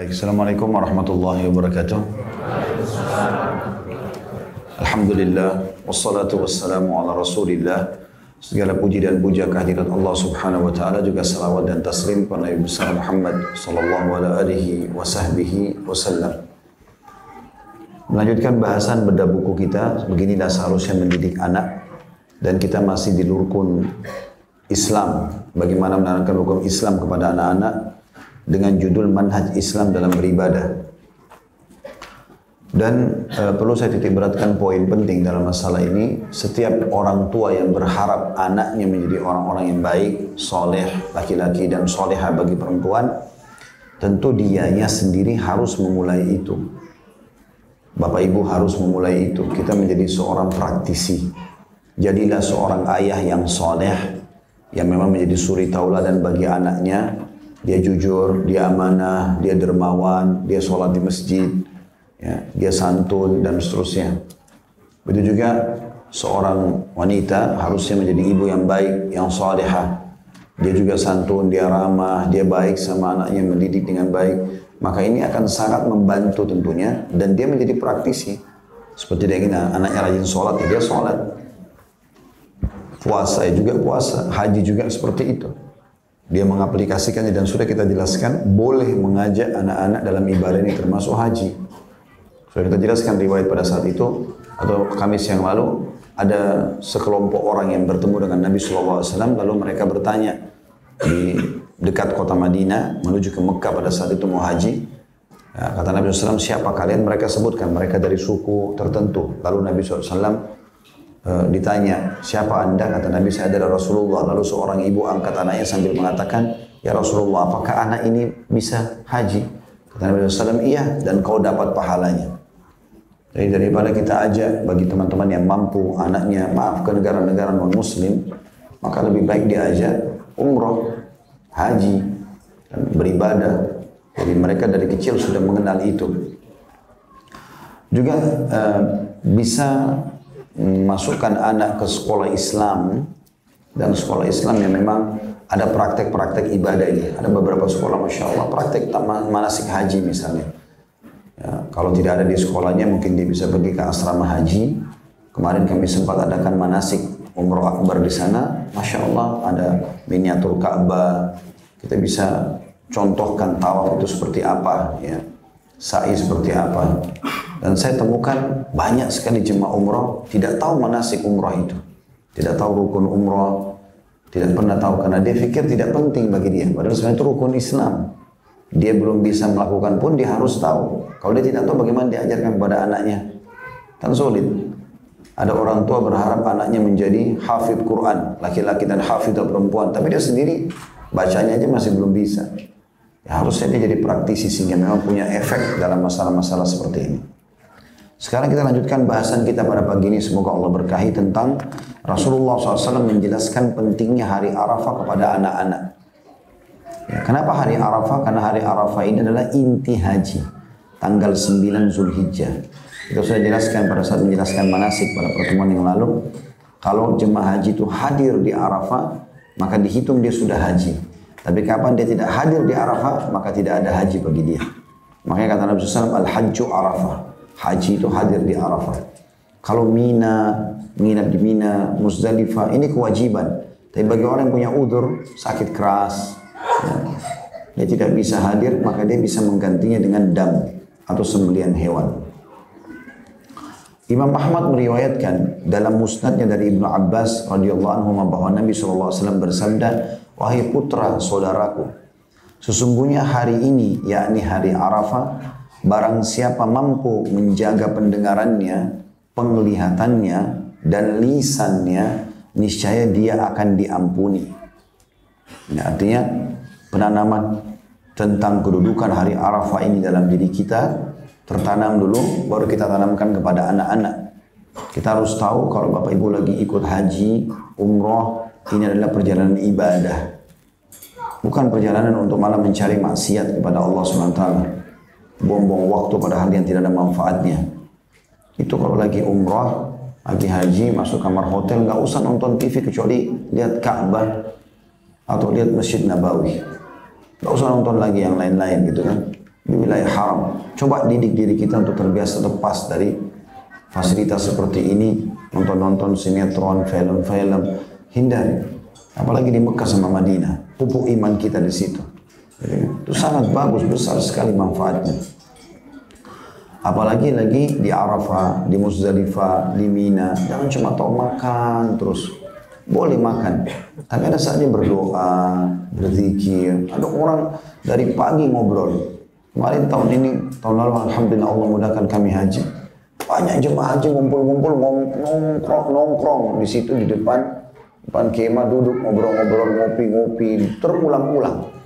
Baik, Assalamualaikum warahmatullahi wabarakatuh. Alhamdulillah, wassalatu wassalamu ala rasulillah. Segala puji dan puja kehadirat Allah subhanahu wa ta'ala juga salawat dan taslim kepada Nabi besar Muhammad sallallahu alaihi wa sahbihi wasallam. Melanjutkan bahasan beda buku kita, beginilah seharusnya mendidik anak dan kita masih di rukun Islam, bagaimana menanamkan rukun Islam kepada anak-anak dengan judul Manhaj Islam dalam beribadah. Dan e, perlu saya titik beratkan poin penting dalam masalah ini, setiap orang tua yang berharap anaknya menjadi orang-orang yang baik, soleh, laki-laki dan soleha bagi perempuan, tentu dianya sendiri harus memulai itu. Bapak ibu harus memulai itu. Kita menjadi seorang praktisi. Jadilah seorang ayah yang soleh, yang memang menjadi suri tauladan bagi anaknya, dia jujur, dia amanah, dia dermawan, dia sholat di masjid, ya, dia santun dan seterusnya. Begitu juga seorang wanita harusnya menjadi ibu yang baik, yang salihah. Dia juga santun, dia ramah, dia baik sama anaknya, mendidik dengan baik. Maka ini akan sangat membantu tentunya dan dia menjadi praktisi. Seperti dia ingin anaknya rajin sholat, ya dia sholat. Puasa juga puasa, haji juga seperti itu. Dia mengaplikasikannya dan sudah kita jelaskan boleh mengajak anak-anak dalam ibadah ini termasuk haji. Sudah kita jelaskan riwayat pada saat itu atau Kamis yang lalu ada sekelompok orang yang bertemu dengan Nabi SAW lalu mereka bertanya di dekat kota Madinah menuju ke Mekah pada saat itu mau haji. Ya, kata Nabi SAW siapa kalian? Mereka sebutkan mereka dari suku tertentu. Lalu Nabi SAW uh, ditanya, siapa anda? Kata Nabi, saya adalah Rasulullah. Lalu seorang ibu angkat anaknya sambil mengatakan, ya Rasulullah, apakah anak ini bisa haji? Kata Nabi SAW, iya, dan kau dapat pahalanya. Jadi daripada kita ajak bagi teman-teman yang mampu anaknya, maaf ke negara-negara non-muslim, maka lebih baik diajak umroh, haji, dan beribadah. Jadi mereka dari kecil sudah mengenal itu. Juga uh, bisa masukkan anak ke sekolah Islam dan sekolah Islam yang memang ada praktek-praktek ibadah ini. Ada beberapa sekolah, masya Allah, praktek manasik haji misalnya. Ya, kalau tidak ada di sekolahnya, mungkin dia bisa pergi ke asrama haji. Kemarin kami sempat adakan manasik umroh akbar di sana. Masya Allah, ada miniatur Ka'bah. Kita bisa contohkan tawaf itu seperti apa, ya. Sa'i seperti apa. Dan saya temukan banyak sekali jemaah umrah tidak tahu manasik umrah itu. Tidak tahu rukun umrah, tidak pernah tahu karena dia pikir tidak penting bagi dia. Padahal sebenarnya itu rukun Islam. Dia belum bisa melakukan pun dia harus tahu. Kalau dia tidak tahu bagaimana diajarkan kepada anaknya. Kan sulit. Ada orang tua berharap anaknya menjadi hafid Quran, laki-laki dan hafid perempuan, tapi dia sendiri bacanya aja masih belum bisa. Ya, harusnya dia jadi praktisi sehingga memang punya efek dalam masalah-masalah seperti ini. Sekarang kita lanjutkan bahasan kita pada pagi ini. Semoga Allah berkahi tentang Rasulullah SAW menjelaskan pentingnya hari Arafah kepada anak-anak. Ya, kenapa hari Arafah? Karena hari Arafah ini adalah inti haji. Tanggal 9 Zulhijjah. Kita sudah jelaskan pada saat menjelaskan manasik pada pertemuan yang lalu. Kalau jemaah haji itu hadir di Arafah, maka dihitung dia sudah haji. Tapi kapan dia tidak hadir di Arafah, maka tidak ada haji bagi dia. Makanya kata Nabi SAW, Al-Hajju Arafah haji itu hadir di Arafah. Kalau Mina, menginap di Mina, Muzdalifah, ini kewajiban. Tapi bagi orang yang punya udur, sakit keras, ya, dia tidak bisa hadir, maka dia bisa menggantinya dengan dam atau sembelian hewan. Imam Ahmad meriwayatkan dalam musnadnya dari Ibnu Abbas radhiyallahu anhu bahwa Nabi SAW bersabda, "Wahai putra saudaraku, sesungguhnya hari ini yakni hari Arafah Barang siapa mampu menjaga pendengarannya, penglihatannya, dan lisannya, niscaya dia akan diampuni. Ini artinya penanaman tentang kedudukan hari Arafah ini dalam diri kita tertanam dulu, baru kita tanamkan kepada anak-anak. Kita harus tahu kalau Bapak Ibu lagi ikut haji, umroh, ini adalah perjalanan ibadah. Bukan perjalanan untuk malah mencari maksiat kepada Allah SWT buang-buang waktu pada hal yang tidak ada manfaatnya. Itu kalau lagi umrah, lagi haji, masuk kamar hotel, nggak usah nonton TV kecuali lihat Ka'bah atau lihat Masjid Nabawi. Nggak usah nonton lagi yang lain-lain gitu kan. di wilayah haram. Coba didik diri kita untuk terbiasa lepas dari fasilitas seperti ini, nonton-nonton sinetron, film-film, hindari. Apalagi di Mekah sama Madinah, pupuk iman kita di situ. Itu sangat bagus, besar sekali manfaatnya. Apalagi lagi di Arafah, di Muzdalifah, di Mina, jangan cuma tahu makan terus. Boleh makan, tapi ada saatnya berdoa, berzikir. Ada orang dari pagi ngobrol. Kemarin tahun ini, tahun lalu Alhamdulillah Allah mudahkan kami haji. Banyak jemaah haji ngumpul-ngumpul nongkrong, nongkrong di situ di depan depan kemah duduk ngobrol-ngobrol ngopi-ngopi terulang-ulang.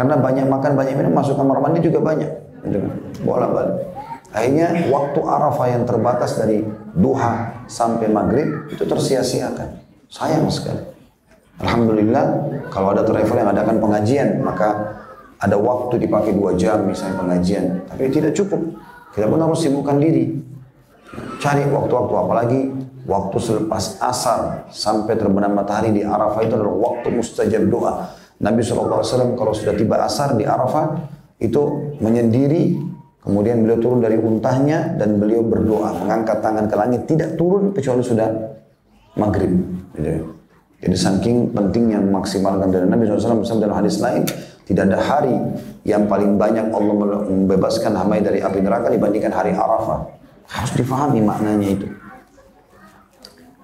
Karena banyak makan, banyak minum, masuk kamar mandi juga banyak. Gitu kan. Bola balik. Akhirnya waktu Arafah yang terbatas dari duha sampai maghrib itu tersia-siakan. Sayang sekali. Alhamdulillah kalau ada travel yang adakan pengajian maka ada waktu dipakai dua jam misalnya pengajian. Tapi tidak cukup. Kita pun harus sibukkan diri. Cari waktu-waktu apalagi waktu selepas asar sampai terbenam matahari di Arafah itu adalah waktu mustajab doa. Nabi SAW kalau sudah tiba asar di Arafah itu menyendiri kemudian beliau turun dari untahnya dan beliau berdoa mengangkat tangan ke langit tidak turun kecuali sudah maghrib gitu. jadi saking pentingnya memaksimalkan dari Nabi SAW dalam hadis lain tidak ada hari yang paling banyak Allah membebaskan hamba dari api neraka dibandingkan hari Arafah harus difahami maknanya itu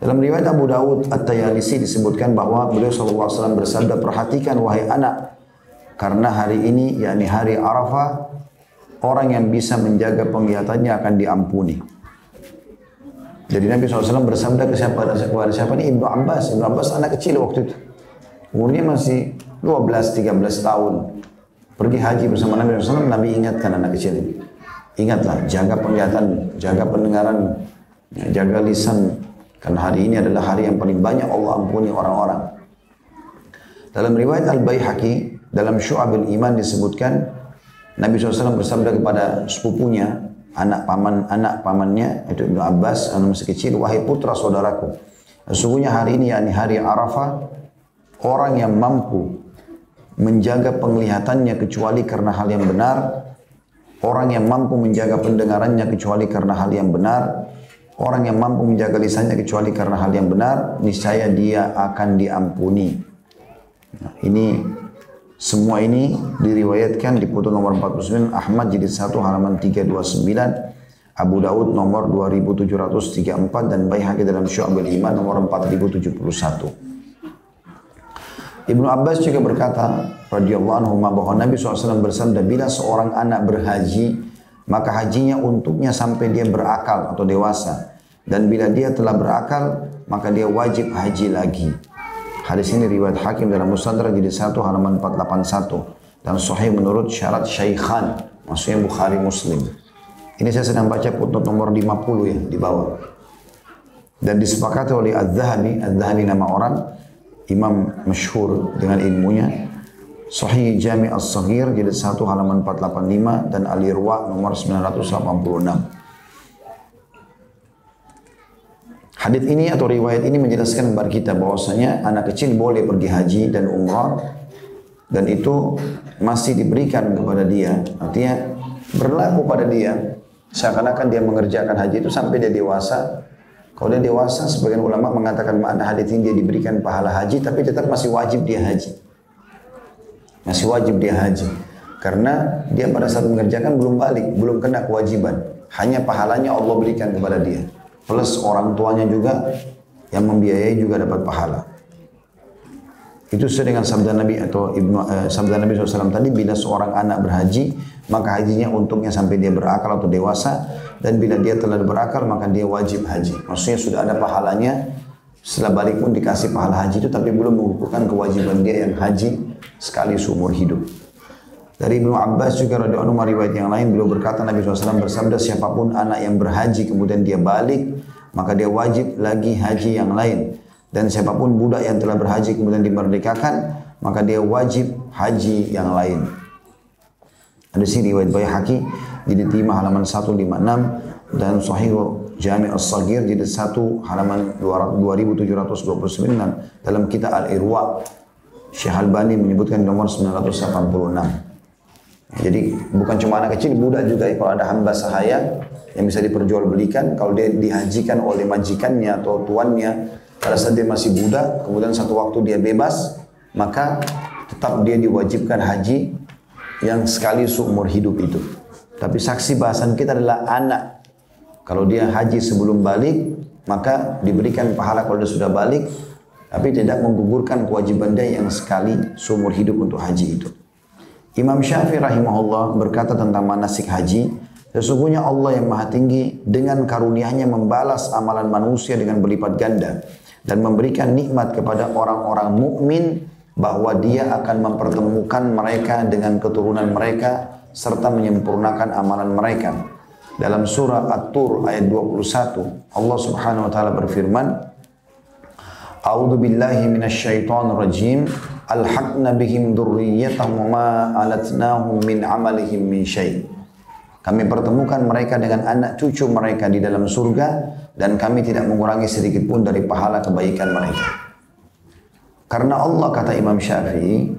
dalam riwayat Abu Dawud At-Tayalisi disebutkan bahwa beliau SAW bersabda, perhatikan wahai anak, karena hari ini, yakni hari Arafah, orang yang bisa menjaga penglihatannya akan diampuni. Jadi Nabi SAW bersabda ke siapa, kepada siapa ini? Ibnu Abbas. Ibnu Abbas anak kecil waktu itu. Umurnya masih 12-13 tahun. Pergi haji bersama Nabi SAW, Nabi ingatkan anak kecil ini. Ingatlah, jaga penglihatan, jaga pendengaran, jaga lisan. Karena hari ini adalah hari yang paling banyak Allah ampuni orang-orang. Dalam riwayat Al-Baihaqi dalam Syu'abul Iman disebutkan Nabi SAW bersabda kepada sepupunya, anak paman anak pamannya itu Ibnu Abbas anak masih kecil, wahai putra saudaraku, sesungguhnya hari ini yakni hari Arafah, orang yang mampu menjaga penglihatannya kecuali karena hal yang benar, orang yang mampu menjaga pendengarannya kecuali karena hal yang benar, orang yang mampu menjaga lisannya kecuali karena hal yang benar, niscaya dia akan diampuni. Nah, ini semua ini diriwayatkan di putu nomor 49 Ahmad jilid 1 halaman 329 Abu Daud nomor 2734 dan Baihaqi dalam Syu'abul Iman nomor 4071 Ibnu Abbas juga berkata radhiyallahu anhu bahwa Nabi SAW bersabda bila seorang anak berhaji maka hajinya untuknya sampai dia berakal atau dewasa dan bila dia telah berakal maka dia wajib haji lagi Hadis ini riwayat Hakim dalam Mustadrak jadi 1 halaman 481 dan sahih menurut syarat Syaikhan, maksudnya Bukhari Muslim. Ini saya sedang baca putnot nomor 50 ya di bawah. Dan disepakati oleh Az-Zahabi, Az-Zahabi nama orang, imam masyhur dengan ilmunya. Sahih Jami As-Saghir jadi 1 halaman 485 dan Al-Irwa nomor 986. Hadis ini atau riwayat ini menjelaskan kepada kita bahwasanya anak kecil boleh pergi haji dan umrah dan itu masih diberikan kepada dia. Artinya berlaku pada dia seakan-akan dia mengerjakan haji itu sampai dia dewasa. Kalau dia dewasa, sebagian ulama mengatakan makna hadis ini dia diberikan pahala haji, tapi tetap masih wajib dia haji. Masih wajib dia haji. Karena dia pada saat mengerjakan belum balik, belum kena kewajiban. Hanya pahalanya Allah berikan kepada dia plus orang tuanya juga yang membiayai juga dapat pahala. Itu sesuai dengan sabda Nabi atau Ibnu eh, sabda Nabi SAW tadi bila seorang anak berhaji maka hajinya untungnya sampai dia berakal atau dewasa dan bila dia telah berakal maka dia wajib haji. Maksudnya sudah ada pahalanya setelah balik pun dikasih pahala haji itu tapi belum mengukuhkan kewajiban dia yang haji sekali seumur hidup. Dari Ibnu Abbas juga radhiyallahu anhu riwayat yang lain beliau berkata Nabi SAW bersabda siapa pun anak yang berhaji kemudian dia balik maka dia wajib lagi haji yang lain dan siapa pun budak yang telah berhaji kemudian dimerdekakan maka dia wajib haji yang lain. Ada sini riwayat jadi 5 halaman 156 dan Sahih Jami' As-Saghir jadi 1 halaman 2729 dalam kitab Al-Irwa Syekh Al-Bani menyebutkan nomor 986. Jadi bukan cuma anak kecil, budak juga kalau ada hamba sahaya yang bisa diperjualbelikan, kalau dia dihajikan oleh majikannya atau tuannya pada saat dia masih budak, kemudian satu waktu dia bebas, maka tetap dia diwajibkan haji yang sekali seumur hidup itu. Tapi saksi bahasan kita adalah anak. Kalau dia haji sebelum balik, maka diberikan pahala kalau dia sudah balik, tapi tidak menggugurkan kewajiban dia yang sekali seumur hidup untuk haji itu. Imam Syafi'i rahimahullah berkata tentang manasik haji, sesungguhnya Allah yang maha tinggi dengan karunia-Nya membalas amalan manusia dengan berlipat ganda dan memberikan nikmat kepada orang-orang mukmin bahwa dia akan mempertemukan mereka dengan keturunan mereka serta menyempurnakan amalan mereka. Dalam surah At-Tur ayat 21, Allah Subhanahu wa taala berfirman, A'udzu billahi minasyaitonir rajim alhaqna bihim dzurriyyatahum ma alatnahum min amalihim min syai. Kami pertemukan mereka dengan anak cucu mereka di dalam surga dan kami tidak mengurangi sedikit pun dari pahala kebaikan mereka. Karena Allah kata Imam Syafi'i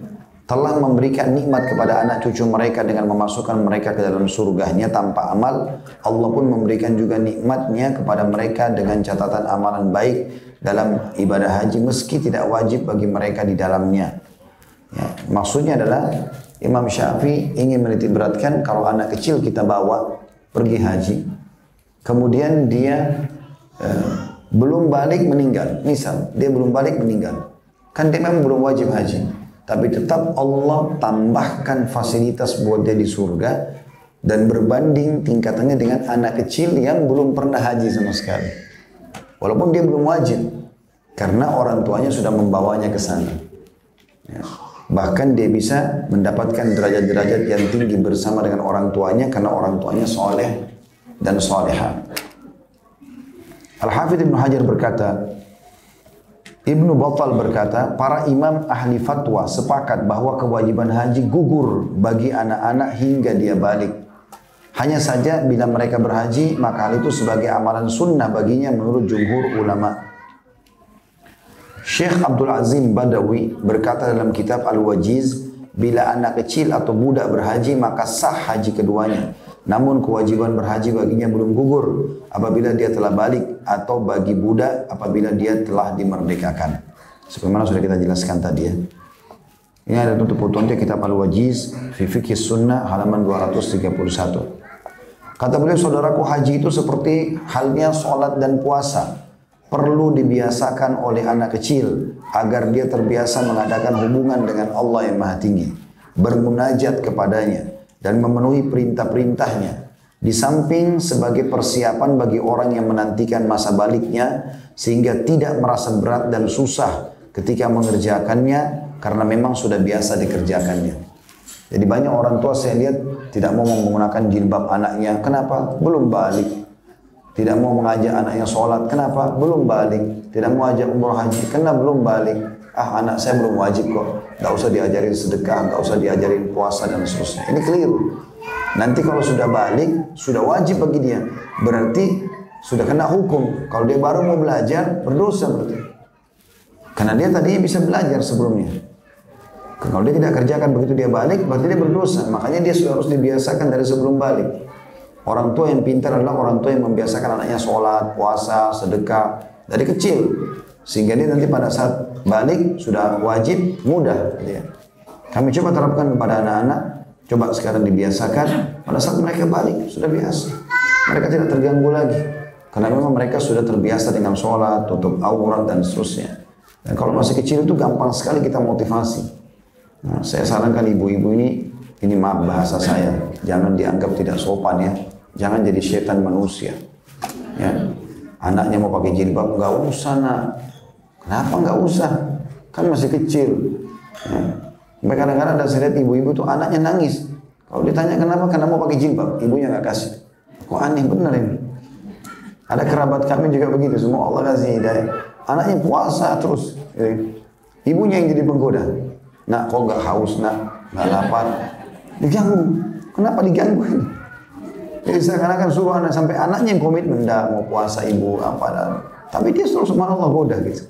telah memberikan nikmat kepada anak cucu mereka dengan memasukkan mereka ke dalam surganya tanpa amal, Allah pun memberikan juga nikmatnya kepada mereka dengan catatan amalan baik dalam ibadah haji meski tidak wajib bagi mereka di dalamnya. Ya, maksudnya adalah Imam Syafi'i ingin menitik beratkan kalau anak kecil kita bawa pergi haji, kemudian dia eh, belum balik meninggal, misal dia belum balik meninggal, kan dia memang belum wajib haji, tapi tetap Allah tambahkan fasilitas buat dia di surga dan berbanding tingkatannya dengan anak kecil yang belum pernah haji sama sekali. Walaupun dia belum wajib. Karena orang tuanya sudah membawanya ke sana. Ya. Bahkan dia bisa mendapatkan derajat-derajat yang tinggi bersama dengan orang tuanya karena orang tuanya soleh dan soleha. Al-Hafidh Ibn Hajar berkata, Ibnu Battal berkata, para imam ahli fatwa sepakat bahwa kewajiban haji gugur bagi anak-anak hingga dia balik. Hanya saja bila mereka berhaji, maka hal itu sebagai amalan sunnah baginya menurut jumhur ulama. Syekh Abdul Azim Badawi berkata dalam kitab Al-Wajiz, bila anak kecil atau budak berhaji maka sah haji keduanya. Namun kewajiban berhaji baginya belum gugur apabila dia telah balik atau bagi budak apabila dia telah dimerdekakan. Sebagaimana sudah kita jelaskan tadi ya. Ini ada tutup putuannya kitab Al-Wajiz fi Sunnah halaman 231. Kata beliau, saudaraku haji itu seperti halnya sholat dan puasa. Perlu dibiasakan oleh anak kecil agar dia terbiasa mengadakan hubungan dengan Allah yang maha tinggi. Bermunajat kepadanya dan memenuhi perintah-perintahnya. Di samping sebagai persiapan bagi orang yang menantikan masa baliknya sehingga tidak merasa berat dan susah ketika mengerjakannya karena memang sudah biasa dikerjakannya. Jadi banyak orang tua saya lihat tidak mau menggunakan jilbab anaknya. Kenapa? Belum balik. Tidak mau mengajak anaknya sholat. Kenapa? Belum balik. Tidak mau ajak umroh haji. Karena belum balik. Ah anak saya belum wajib kok. Gak usah diajarin sedekah, gak usah diajarin puasa dan seterusnya. Ini keliru. Nanti kalau sudah balik, sudah wajib bagi dia. Berarti sudah kena hukum. Kalau dia baru mau belajar, berdosa berarti. Karena dia tadinya bisa belajar sebelumnya. Kalau dia tidak kerjakan begitu dia balik, berarti dia berdosa. Makanya dia sudah harus dibiasakan dari sebelum balik. Orang tua yang pintar adalah orang tua yang membiasakan anaknya sholat, puasa, sedekah dari kecil. Sehingga dia nanti pada saat balik sudah wajib, mudah. Gitu ya. Kami coba terapkan kepada anak-anak, coba sekarang dibiasakan, pada saat mereka balik sudah biasa. Mereka tidak terganggu lagi. Karena memang mereka sudah terbiasa dengan sholat, tutup aurat dan seterusnya. Dan kalau masih kecil itu gampang sekali kita motivasi. Nah, saya sarankan ibu-ibu ini, ini maaf bahasa saya, jangan dianggap tidak sopan ya. Jangan jadi setan manusia. Ya. Anaknya mau pakai jilbab, nggak usah nak. Kenapa nggak usah? Kan masih kecil. Ya. Kadang-kadang ada saya lihat ibu-ibu tuh anaknya nangis. Kalau ditanya kenapa, karena mau pakai jilbab, ibunya nggak kasih. Kok aneh bener ini? Ada kerabat kami juga begitu, semua Allah kasih hidayah. Anaknya puasa terus. Ibunya yang jadi penggoda. Nak kok nggak haus nak, nggak lapar. Diganggu. Kenapa diganggu ini? Jadi seakan-akan suruh anak sampai anaknya yang komitmen dah mau puasa ibu apa dan tapi dia terus Allah goda gitu.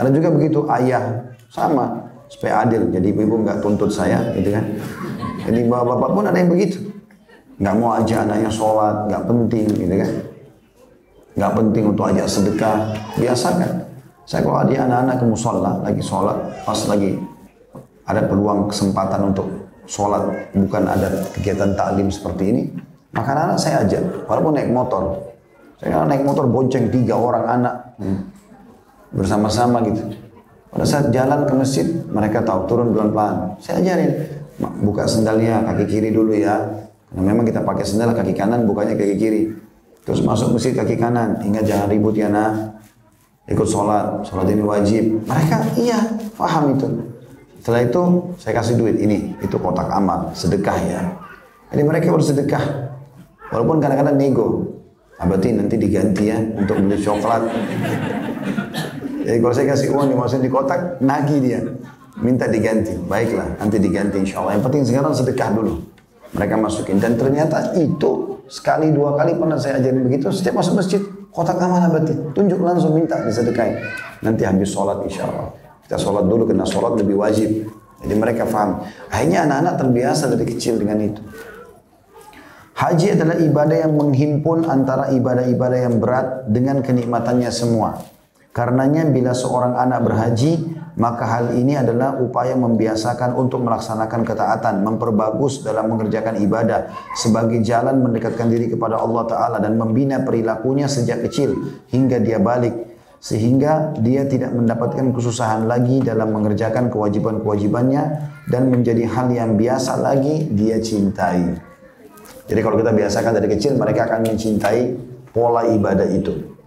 Ada juga begitu ayah sama supaya adil jadi ibu-ibu nggak tuntut saya gitu kan. Jadi bapak-bapak pun ada yang begitu. Nggak mau aja anaknya sholat, nggak penting gitu kan. Nggak penting untuk ajak sedekah, biasakan. Saya kalau ada anak-anak ke musola, lagi sholat, pas lagi ada peluang kesempatan untuk sholat, bukan ada kegiatan taklim seperti ini, maka anak, -anak saya ajak, walaupun naik motor. Saya naik motor bonceng tiga orang anak, bersama-sama gitu. Pada saat jalan ke masjid, mereka tahu turun pelan-pelan. Saya ajarin, buka sendalnya kaki kiri dulu ya. Nah, memang kita pakai sendal kaki kanan, bukanya kaki kiri. Terus masuk masjid kaki kanan, ingat jangan ribut ya nak. Ikut sholat, sholat ini wajib. Mereka iya, paham itu. Setelah itu saya kasih duit ini, itu kotak amal, sedekah ya. Jadi mereka bersedekah. Walaupun kadang-kadang nego. Berarti nanti diganti ya untuk beli coklat. Jadi kalau saya kasih uang dimasukin di kotak, nagih dia. Minta diganti. Baiklah, nanti diganti insya Allah. Yang penting sekarang sedekah dulu. Mereka masukin. Dan ternyata itu sekali dua kali pernah saya ajarin begitu. Setiap masuk masjid, kotak amanah berarti. Tunjuk langsung minta disedekain. Nanti habis sholat insya Allah. Kita sholat dulu karena sholat lebih wajib. Jadi mereka faham. Akhirnya anak-anak terbiasa dari kecil dengan itu. Haji adalah ibadah yang menghimpun antara ibadah-ibadah yang berat dengan kenikmatannya semua. Karenanya bila seorang anak berhaji, maka hal ini adalah upaya membiasakan untuk melaksanakan ketaatan, memperbagus dalam mengerjakan ibadah sebagai jalan mendekatkan diri kepada Allah Ta'ala dan membina perilakunya sejak kecil hingga dia balik. Sehingga dia tidak mendapatkan kesusahan lagi dalam mengerjakan kewajiban-kewajibannya dan menjadi hal yang biasa lagi dia cintai. Jadi kalau kita biasakan dari kecil mereka akan mencintai pola ibadah itu.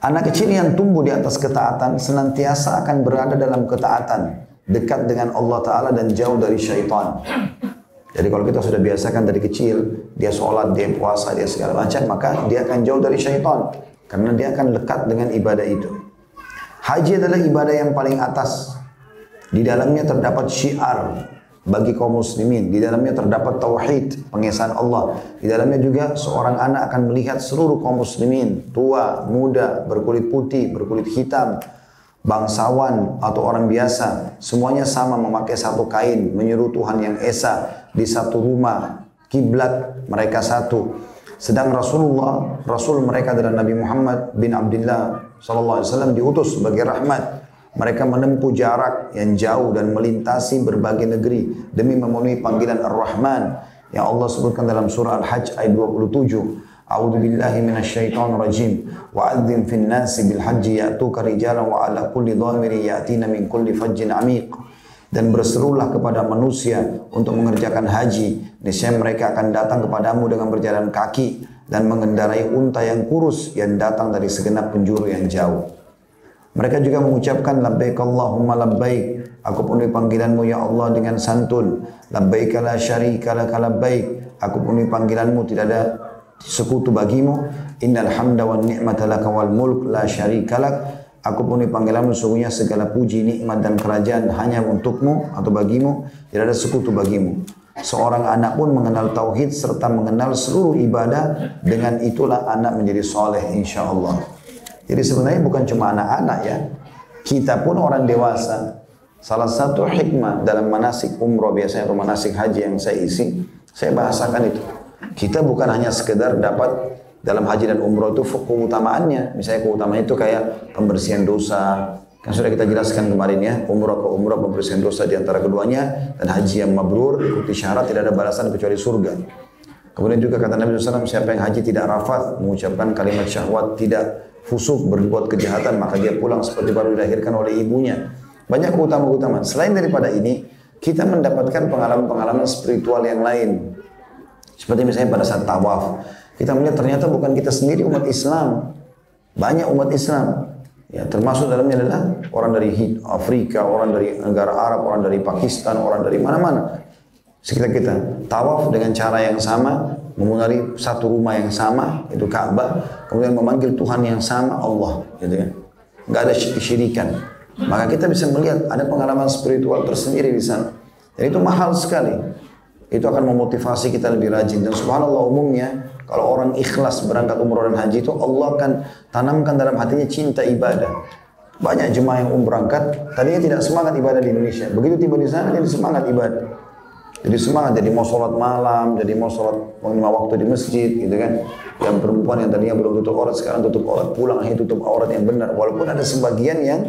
Anak kecil yang tumbuh di atas ketaatan senantiasa akan berada dalam ketaatan, dekat dengan Allah Ta'ala dan jauh dari syaitan. Jadi kalau kita sudah biasakan dari kecil, dia sholat, dia puasa, dia segala macam, maka dia akan jauh dari syaitan. Karena dia akan lekat dengan ibadah itu. Haji adalah ibadah yang paling atas. Di dalamnya terdapat syiar, bagi kaum muslimin. Di dalamnya terdapat tauhid, pengesahan Allah. Di dalamnya juga seorang anak akan melihat seluruh kaum muslimin, tua, muda, berkulit putih, berkulit hitam, bangsawan atau orang biasa, semuanya sama memakai satu kain, menyeru Tuhan yang esa di satu rumah, kiblat mereka satu. Sedang Rasulullah, Rasul mereka adalah Nabi Muhammad bin Abdullah sallallahu alaihi wasallam diutus sebagai rahmat mereka menempuh jarak yang jauh dan melintasi berbagai negeri demi memenuhi panggilan Ar-Rahman yang Allah sebutkan dalam surah Al-Hajj ayat 27. A'udzu billahi minasyaitonir rajim. Wa adzim fin nasi bil hajji ya'tuka rijalan wa ala kulli dhamiri ya'tina min kulli fajjin 'amiq. Dan berserulah kepada manusia untuk mengerjakan haji. Niscaya mereka akan datang kepadamu dengan berjalan kaki dan mengendarai unta yang kurus yang datang dari segenap penjuru yang jauh. Mereka juga mengucapkan labbaik Allahumma labbaik. Aku penuhi panggilanmu ya Allah dengan santun. Labbaik la syarika labbaik. Aku penuhi panggilanmu tidak ada sekutu bagimu. Innal hamda wan ni'mata laka wal mulk la syarika lak. Aku penuhi panggilanmu sungguhnya segala puji nikmat dan kerajaan hanya untukmu atau bagimu tidak ada sekutu bagimu. Seorang anak pun mengenal tauhid serta mengenal seluruh ibadah dengan itulah anak menjadi soleh insya Allah. Jadi sebenarnya bukan cuma anak-anak ya. Kita pun orang dewasa. Salah satu hikmah dalam manasik umroh biasanya atau manasik haji yang saya isi, saya bahasakan itu. Kita bukan hanya sekedar dapat dalam haji dan umroh itu keutamaannya. Misalnya keutamaan itu kayak pembersihan dosa. Kan sudah kita jelaskan kemarin ya, umroh ke umroh pembersihan dosa di antara keduanya dan haji yang mabrur ikuti syarat tidak ada balasan kecuali surga. Kemudian juga kata Nabi SAW, siapa yang haji tidak rafat, mengucapkan kalimat syahwat, tidak fusuk, berbuat kejahatan, maka dia pulang seperti baru dilahirkan oleh ibunya. Banyak keutamaan-keutamaan. Selain daripada ini, kita mendapatkan pengalaman-pengalaman spiritual yang lain. Seperti misalnya pada saat tawaf, kita melihat ternyata bukan kita sendiri umat Islam. Banyak umat Islam. Ya, termasuk dalamnya adalah orang dari Afrika, orang dari negara Arab, orang dari Pakistan, orang dari mana-mana. Sekitar kita tawaf dengan cara yang sama, memunari satu rumah yang sama, itu Ka'bah, kemudian memanggil Tuhan yang sama Allah, gitu ya. Enggak ada syirikan. Maka kita bisa melihat ada pengalaman spiritual tersendiri di sana. Dan itu mahal sekali. Itu akan memotivasi kita lebih rajin. Dan subhanallah umumnya, kalau orang ikhlas berangkat umroh dan haji itu Allah akan tanamkan dalam hatinya cinta ibadah. Banyak jemaah yang umroh berangkat, tadinya tidak semangat ibadah di Indonesia. Begitu tiba di sana, dia semangat ibadah. Jadi semangat, jadi mau sholat malam, jadi mau sholat lima waktu di masjid, gitu kan. Yang perempuan yang tadinya belum tutup aurat, sekarang tutup aurat, pulang akhirnya tutup aurat yang benar. Walaupun ada sebagian yang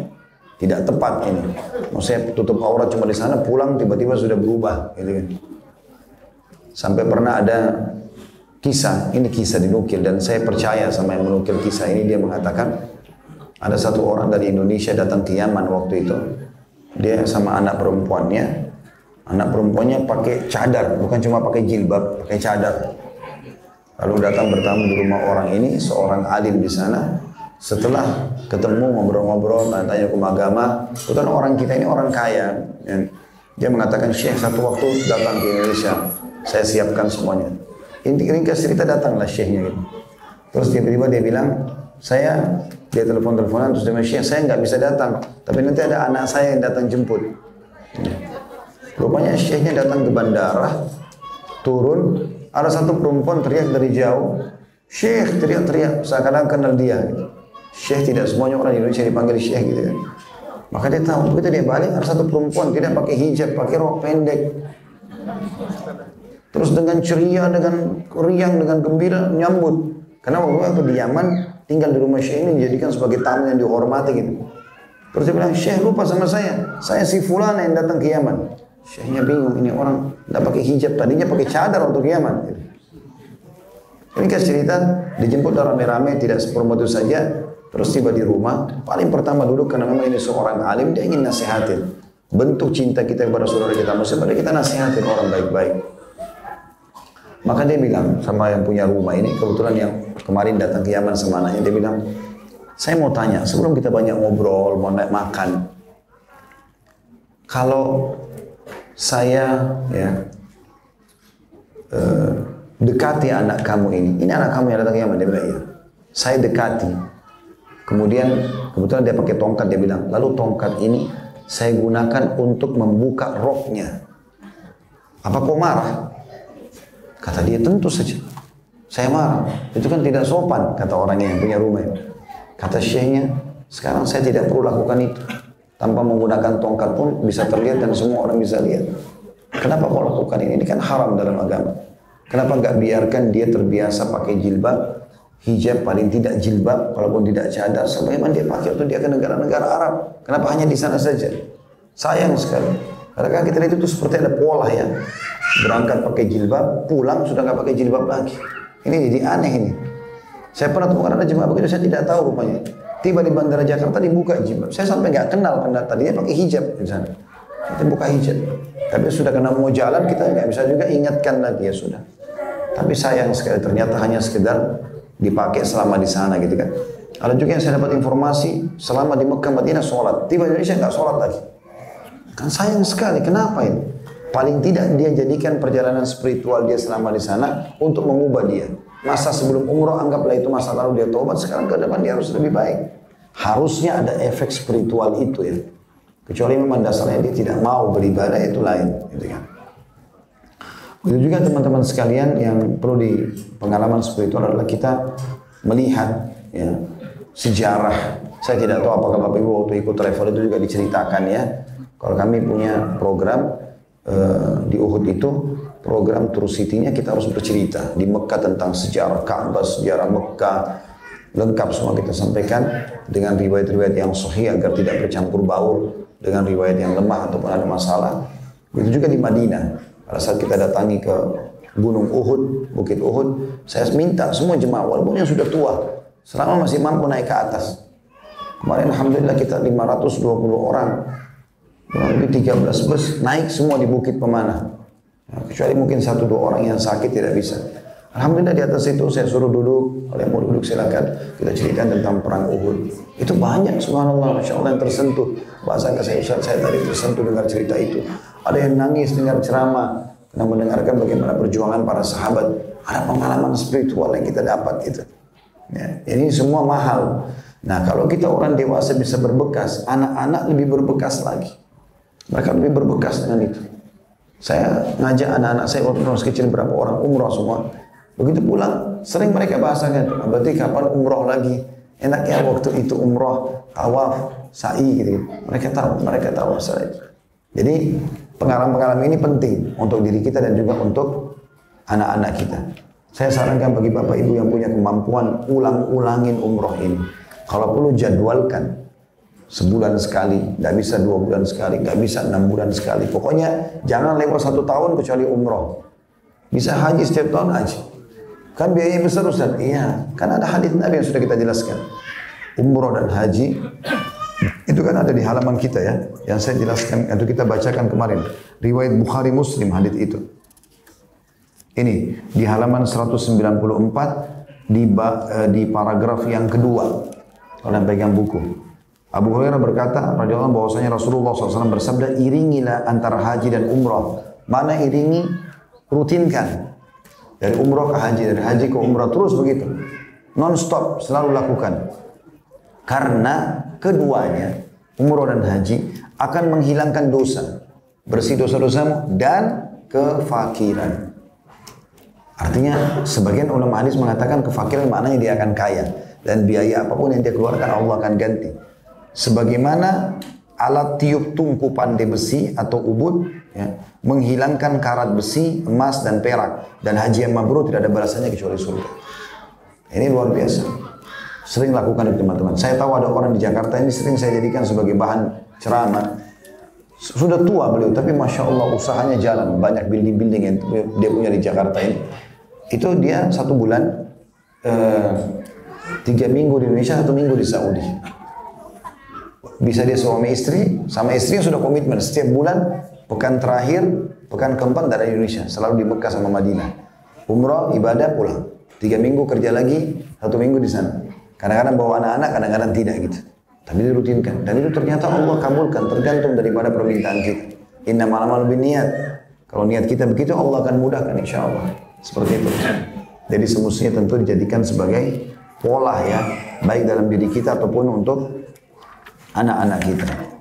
tidak tepat ini. Maksudnya tutup aurat cuma di sana, pulang tiba-tiba sudah berubah, gitu kan. Sampai pernah ada kisah, ini kisah dinukil dan saya percaya sama yang menukil kisah ini dia mengatakan ada satu orang dari Indonesia datang ke Yaman waktu itu. Dia sama anak perempuannya, Anak perempuannya pakai cadar, bukan cuma pakai jilbab, pakai cadar. Lalu datang bertamu di rumah orang ini, seorang alim di sana. Setelah ketemu ngobrol-ngobrol, tanya hukum agama, kebetulan orang kita ini orang kaya. Dia mengatakan, Syekh satu waktu datang ke Indonesia, saya siapkan semuanya. Inti ringkas cerita datanglah Syekhnya gitu. Terus tiba-tiba dia bilang, saya dia telepon-teleponan terus dia bilang, Syekh saya nggak bisa datang, tapi nanti ada anak saya yang datang jemput. Rupanya syekhnya datang ke bandara, turun, ada satu perempuan teriak dari jauh, Syekh teriak-teriak, seakan-akan kenal dia. Syekh tidak semuanya orang Indonesia dipanggil Syekh gitu kan. Maka dia tahu, begitu dia balik ada satu perempuan tidak pakai hijab, pakai rok pendek. Terus dengan ceria, dengan riang, dengan gembira nyambut. Karena waktu itu di Yaman tinggal di rumah Syekh ini dijadikan sebagai tamu yang dihormati gitu. Terus dia bilang, Syekh lupa sama saya. Saya si Fulana yang datang ke Yaman. Syekhnya bingung, ini orang tidak pakai hijab, tadinya pakai cadar untuk Yaman. Ini kasih cerita, dijemput rame-rame, tidak seperempat itu saja, terus tiba di rumah, paling pertama duduk karena memang ini seorang alim, dia ingin nasihatin. Bentuk cinta kita kepada saudara kita muslim, pada kita nasihatin orang baik-baik. Maka dia bilang sama yang punya rumah ini, kebetulan yang kemarin datang ke Yaman sama anaknya, dia bilang, saya mau tanya, sebelum kita banyak ngobrol, mau naik makan, kalau saya ya uh, dekati anak kamu ini. Ini anak kamu yang datang ke Yaman. Dia bilang, iya. Saya dekati. Kemudian kebetulan dia pakai tongkat. Dia bilang, lalu tongkat ini saya gunakan untuk membuka roknya. Apa kau marah? Kata dia, tentu saja. Saya marah. Itu kan tidak sopan, kata orangnya yang punya rumah. Kata syekhnya, sekarang saya tidak perlu lakukan itu. Tanpa menggunakan tongkat pun bisa terlihat dan semua orang bisa lihat. Kenapa kau lakukan ini? Ini kan haram dalam agama. Kenapa nggak biarkan dia terbiasa pakai jilbab, hijab paling tidak jilbab, kalaupun tidak cadar, sebagaimana dia pakai waktu dia ke negara-negara Arab. Kenapa hanya di sana saja? Sayang sekali. Karena kan kita lihat itu seperti ada pola ya. Berangkat pakai jilbab, pulang sudah nggak pakai jilbab lagi. Ini jadi aneh ini. Saya pernah temukan ada jemaah begitu, saya tidak tahu rupanya. Tiba di bandara Jakarta dibuka hijab. Saya sampai nggak kenal karena tadinya pakai hijab di sana. Kita buka hijab. Tapi sudah kena mau jalan kita nggak bisa juga ingatkan lagi ya sudah. Tapi sayang sekali ternyata hanya sekedar dipakai selama di sana gitu kan. Ada juga yang saya dapat informasi selama di Mekah Madinah sholat. Tiba di Indonesia nggak sholat lagi. Kan sayang sekali. Kenapa ini? Paling tidak dia jadikan perjalanan spiritual dia selama di sana untuk mengubah dia. Masa sebelum umroh anggaplah itu masa lalu dia tobat, sekarang ke depan dia harus lebih baik. Harusnya ada efek spiritual itu ya. Kecuali memang dasarnya dia tidak mau beribadah itu lain, gitu kan. Begitu juga teman-teman sekalian yang perlu di pengalaman spiritual adalah kita melihat ya sejarah. Saya tidak tahu apakah Bapak Ibu waktu ikut travel itu juga diceritakan ya. Kalau kami punya program uh, di Uhud itu program Tour City-nya kita harus bercerita di Mekah tentang sejarah Ka'bah, sejarah Mekah, lengkap semua kita sampaikan dengan riwayat-riwayat yang sahih agar tidak bercampur baur dengan riwayat yang lemah ataupun ada masalah. Begitu juga di Madinah. Pada saat kita datangi ke Gunung Uhud, Bukit Uhud, saya minta semua jemaah walaupun yang sudah tua, selama masih mampu naik ke atas. Kemarin Alhamdulillah kita 520 orang, kurang lebih 13 bus naik semua di Bukit Pemanah. Nah, kecuali mungkin satu dua orang yang sakit tidak bisa. Alhamdulillah di atas itu saya suruh duduk, kalau yang mau duduk silakan. Kita ceritakan tentang perang Uhud. Itu banyak subhanallah, Masya Allah yang tersentuh. Bahasa saya Ustaz, saya tadi tersentuh dengar cerita itu. Ada yang nangis dengar ceramah, karena mendengarkan bagaimana perjuangan para sahabat. Ada pengalaman spiritual yang kita dapat gitu. Ya, ini semua mahal. Nah kalau kita orang dewasa bisa berbekas, anak-anak lebih berbekas lagi. Mereka lebih berbekas dengan itu. Saya ngajak anak-anak saya waktu masih kecil berapa orang umroh semua. Begitu pulang, sering mereka bahasakan, ah, berarti kapan umroh lagi? Enaknya waktu itu umroh, tawaf, sa'i gitu. Mereka tahu, mereka tahu itu. Jadi pengalaman-pengalaman ini penting untuk diri kita dan juga untuk anak-anak kita. Saya sarankan bagi bapak ibu yang punya kemampuan ulang-ulangin umroh ini. Kalau perlu jadwalkan sebulan sekali, nggak bisa dua bulan sekali, nggak bisa enam bulan sekali. Pokoknya jangan lewat satu tahun kecuali umroh. Bisa haji setiap tahun haji. Kan biayanya besar Ustaz? Iya, kan ada hadis Nabi yang sudah kita jelaskan. Umroh dan haji itu kan ada di halaman kita ya, yang saya jelaskan atau kita bacakan kemarin. Riwayat Bukhari Muslim hadis itu. Ini di halaman 194 di eh, di paragraf yang kedua. Kalau yang pegang buku. Abu Hurairah berkata, radhiyallahu bahwasanya Rasulullah SAW bersabda, iringilah antara haji dan umrah. Mana iringi? Rutinkan. Dari umrah ke haji, dari haji ke umrah, terus begitu. Non stop, selalu lakukan. Karena keduanya, umrah dan haji, akan menghilangkan dosa. Bersih dosa-dosamu dan kefakiran. Artinya sebagian ulama hadis mengatakan kefakiran maknanya dia akan kaya dan biaya apa pun yang dia keluarkan Allah akan ganti. Sebagaimana alat tiup tungku pandai besi atau ubud ya, menghilangkan karat besi, emas dan perak dan haji yang mabrur tidak ada balasannya kecuali surga. Ini luar biasa. Sering lakukan itu teman-teman. Saya tahu ada orang di Jakarta ini sering saya jadikan sebagai bahan ceramah. Sudah tua beliau, tapi masya Allah usahanya jalan. Banyak building-building yang dia punya di Jakarta ini. Itu dia satu bulan, eh, tiga minggu di Indonesia, satu minggu di Saudi. Bisa dia suami istri, sama istri yang sudah komitmen. Setiap bulan, pekan terakhir, pekan keempat dari Indonesia. Selalu di Mekah sama Madinah. Umrah, ibadah, pulang. Tiga minggu kerja lagi, satu minggu di sana. Kadang-kadang bawa anak-anak, kadang-kadang tidak gitu. Tapi dirutinkan. Dan itu ternyata Allah kabulkan, tergantung daripada permintaan kita. Inna malamal bin niat. Kalau niat kita begitu, Allah akan mudahkan insya Allah. Seperti itu. Jadi semestinya tentu dijadikan sebagai pola ya, baik dalam diri kita ataupun untuk anak-anak kita.